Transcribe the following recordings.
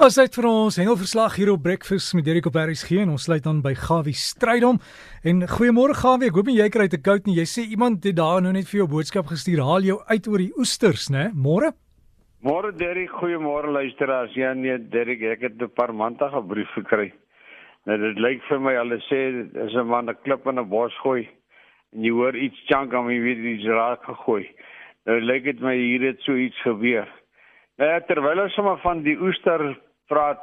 Ons het vir ons hengelverslag hier op Breakfast met Derek op RSG en ons sluit dan by Gawie Strydom. En goeiemôre Gawie, ek hoop jy kry te koud nie. Jy sê iemand het daar nou net vir jou boodskap gestuur. Haal jou uit oor die oesters, né? Môre? Môre Derek, goeiemôre luisteraars. Ja nee, Derek, ek het 'n paar maande gebrief gekry. Nou dit lyk vir my hulle sê is 'n man 'n klip in 'n bos gooi en jy hoor iets chunk aan my weet iets raak gegooi. Nou lyk dit my hier het so iets gebeur. Nou terwyl ons sommer van die oester praat,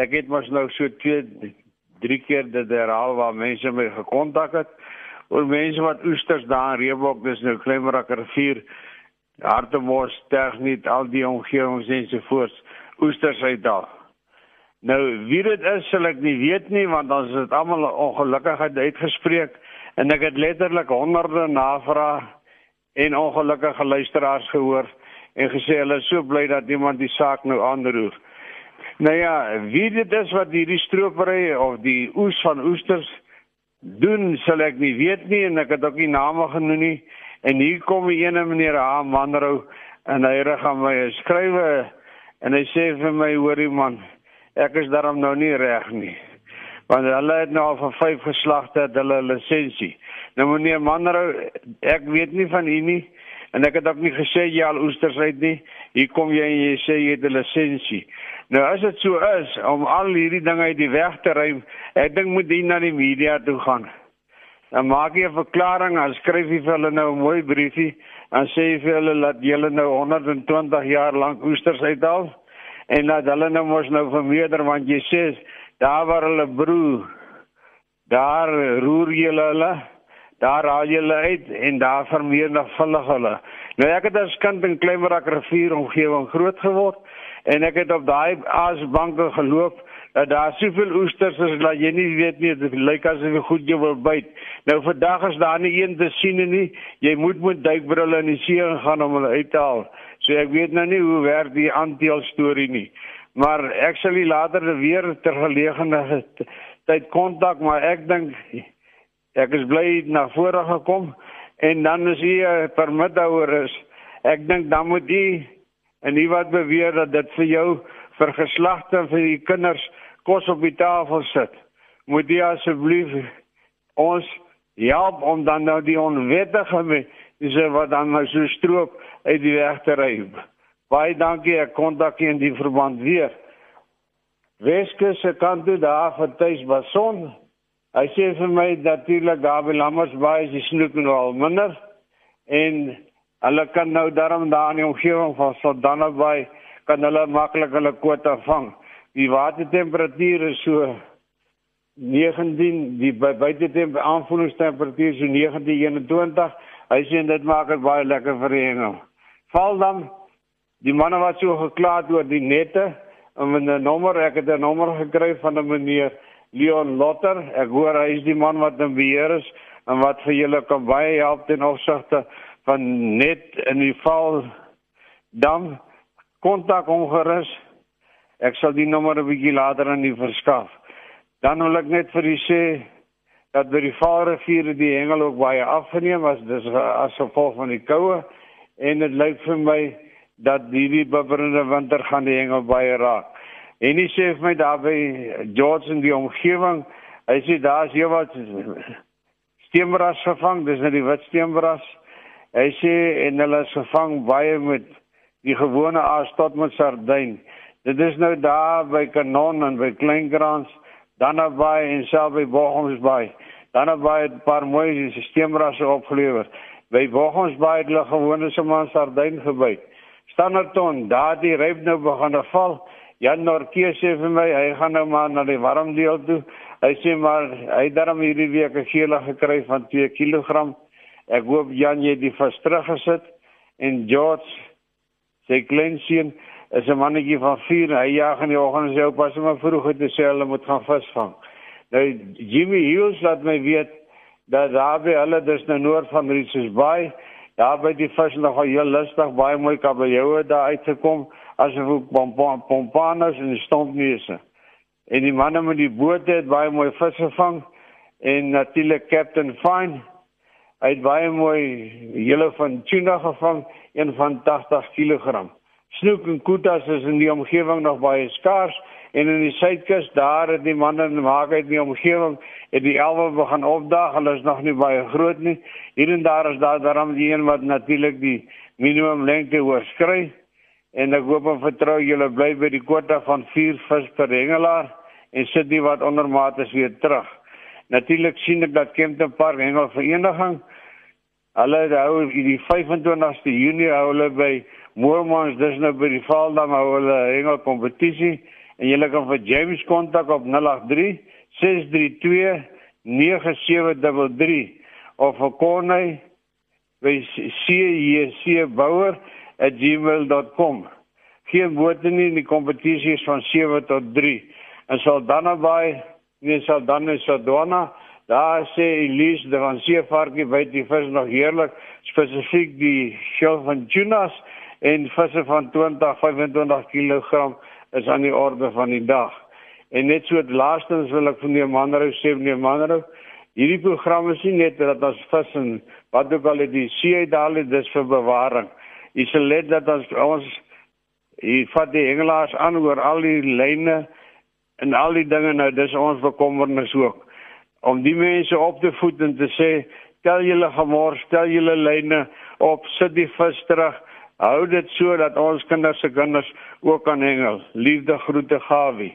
ek het mos nou so twee drie keer dit herhaal waar mense my gekontak het. Oor mense wat oesters daar in Reebok, dis nou Klemmerak rivier, Hartemos, Tegniet, al die omgewings ensovoorts, oesters uitdaal. Nou wie dit is, sal ek nie weet nie want ons het almal ongelukkigheid uitgespreek. En ek het letterlik honderde navrae en ongelukkige luisteraars gehoor en gesê hulle is so bly dat iemand die saak nou aanroer. Nou ja, wie dit is wat hierdie stropery of die oes van oesters doen, sal ek nie weet nie en ek het ook nie name genoem nie. En hier kom 'n ene meneer Haan Manrou en hy rig aan my skrywe en hy sê vir my hoorie man, ek is daarom nou nie reg nie. Want hulle het nou al van vyf geslagte hulle lisensie. Nou meneer Manrou, ek weet nie van u nie. En ek het ook nie gesê jy al oesters uit nie. Hier kom jy en jy sê jy het 'n lisensie. Nou as dit so is om al hierdie dinge uit die weg te ruim, ek dink moet jy na die media toe gaan. Dan maak jy 'n verklaring, dan skryf jy vir hulle nou 'n mooi briefie en sê vir hulle dat julle nou 120 jaar lank oesters uithaal en dat hulle nou mos nou vermeerder want jy sê daar waar hulle broer daar roer jy hulle daar haal jy hulle uit en daar vermenigvuldig hulle. Nou ek het as kind in Kleimerak rivier omgewing groot geword en ek het op daai aasbanke geloop dat daar soveel oesters is dat jy nie weet nie dit lyk asof jy goed jy wil byt. Nou vandag is daar nie een te sien nie. Jy moet met duikbrille in die see gaan om hulle uit te haal. So ek weet nou nie hoe werk die aanteel storie nie. Maar ek sal later weer ter gelegenheid tyd kontak maar ek dink Ek is bly na vore gekom en dan is hier permittehouer is. Ek dink dan moet jy en nie wat beweer dat dit vir jou vir geslagte vir die kinders kos op die tafel sit. Moet jy asseblief ons help om dan nou die onwettige mense wat dan nou so stroop uit die weg te ry. Baie dankie ek kontak in die verband weer. Weskus se kant toe daar vir tuis Bason Hy sê vir my natuurlik daar by Lammersbaai is die snoek nou al minder en hulle kan nou daarom daar in die omgewing van Saldanhabaai kan hulle maklik hulle kwota vang. Die watertemperatuur is so 19 die buitetemperatuur aanvoelingstemperatuur so 1921. Hy sê dit maak dit baie lekker vir hengel. Val dan die manne wat so geklaar oor die nette en 'n nommer ek het 'n nommer gekry van 'n meneer Leon Lotter. Ek hoor hy is die man wat in beheer is en wat vir julle kan baie help ten opsigte van net in die val dan kontak hom gerus. Ek sal die nommer 'n bietjie later aan u verskaf. Dan wil ek net vir u sê dat by die Vaalrivier die hengel ook baie afgeneem was dis as gevolg van die koue en dit lyk vir my dat hierdie bibberende winter gaan die hengel baie raak. En hy sê vir my daar by George in die omgewing, hy sê daar's hier wat steenbras gevang, dis net die wit steenbras. Hy sê en hulle is gevang baie met die gewone aas tot met sardyn. Dit is nou daar by Kanon en by Kleinkrans, dan naby en self by Bochumsbaai. Dan naby 'n paar mooi steenbrasse opgelewer. By Bochumsbaai het hulle gewone sommer sardyn gebyt. Standerton, daar die ryp nou begin val. Jan Norke sê vir my hy gaan nou maar na die warm deel toe. Hy sê maar hy het daarom hierdie week 'n gele gekry van 2 kg. Ek hoop Jan jy die vas teruggesit en George sê Kleinseun is 'n mannetjie van 4. Hy jaag in die oggend sy oupa se maar vroeg te sê hulle moet gaan visvang. Nou Jimmy Hills laat my weet dat daar by hulle dis nou noord van Richards Bay, daar by die vis nog al heel lustig baie mooi kabeljoue daar uitgekom asof pompaners en stompneuse. En die manne met die boot het baie mooi vis gevang en natuurlik Captain Fine het baie mooi hele van tuna gevang, een van 80 kg. Snoek en koetas is in die omgewing nog baie skaars en in die suidkus daar het die manne maak uit die omgewing het die elwe begin opdaag hulle is nog nie baie groot nie hier en daar is daar daarom die een wat natuurlik die minimum lengte oorskry en ek hoop en vertrou julle bly by die kwota van 4 vis per hengelaar en sit die wat ondermaat is weer terug. Natuurlik sien ek dat Kempton Park hengel vereniging hulle hou die 25ste Junie hou hulle by Moormans dis nou by die Vaaldam hou hulle hengel kompetisie en jy kan vir James kontak op 083 632 9733 of vir Corney by cjcbouer@gmail.com. Geen woorde nie in die kompetisie is van 7 tot 3. En sal dan naby, nee sal dan is Sadona, daar sê Elise de van Seevarkie weet die vis nog heerlik, spesifiek die skil van tunas en visse van 20 25 kg is aan die orde van die dag. En net so laastens wil ek van die manrou sê meneer Manrou, hierdie program is nie net dat ons vis en wat ook al die see daal dis vir bewaring. Jy sal let dat ons ons hier vat die engelaars aan oor al die lyne en al die dinge nou dis ons bekommernis ook om die mense op te voed en te sê tel julle gemors, tel julle lyne op, sit die vis terug hou dit so dat ons kinders se kinders ook kan hengel. Liefde groete Gawie.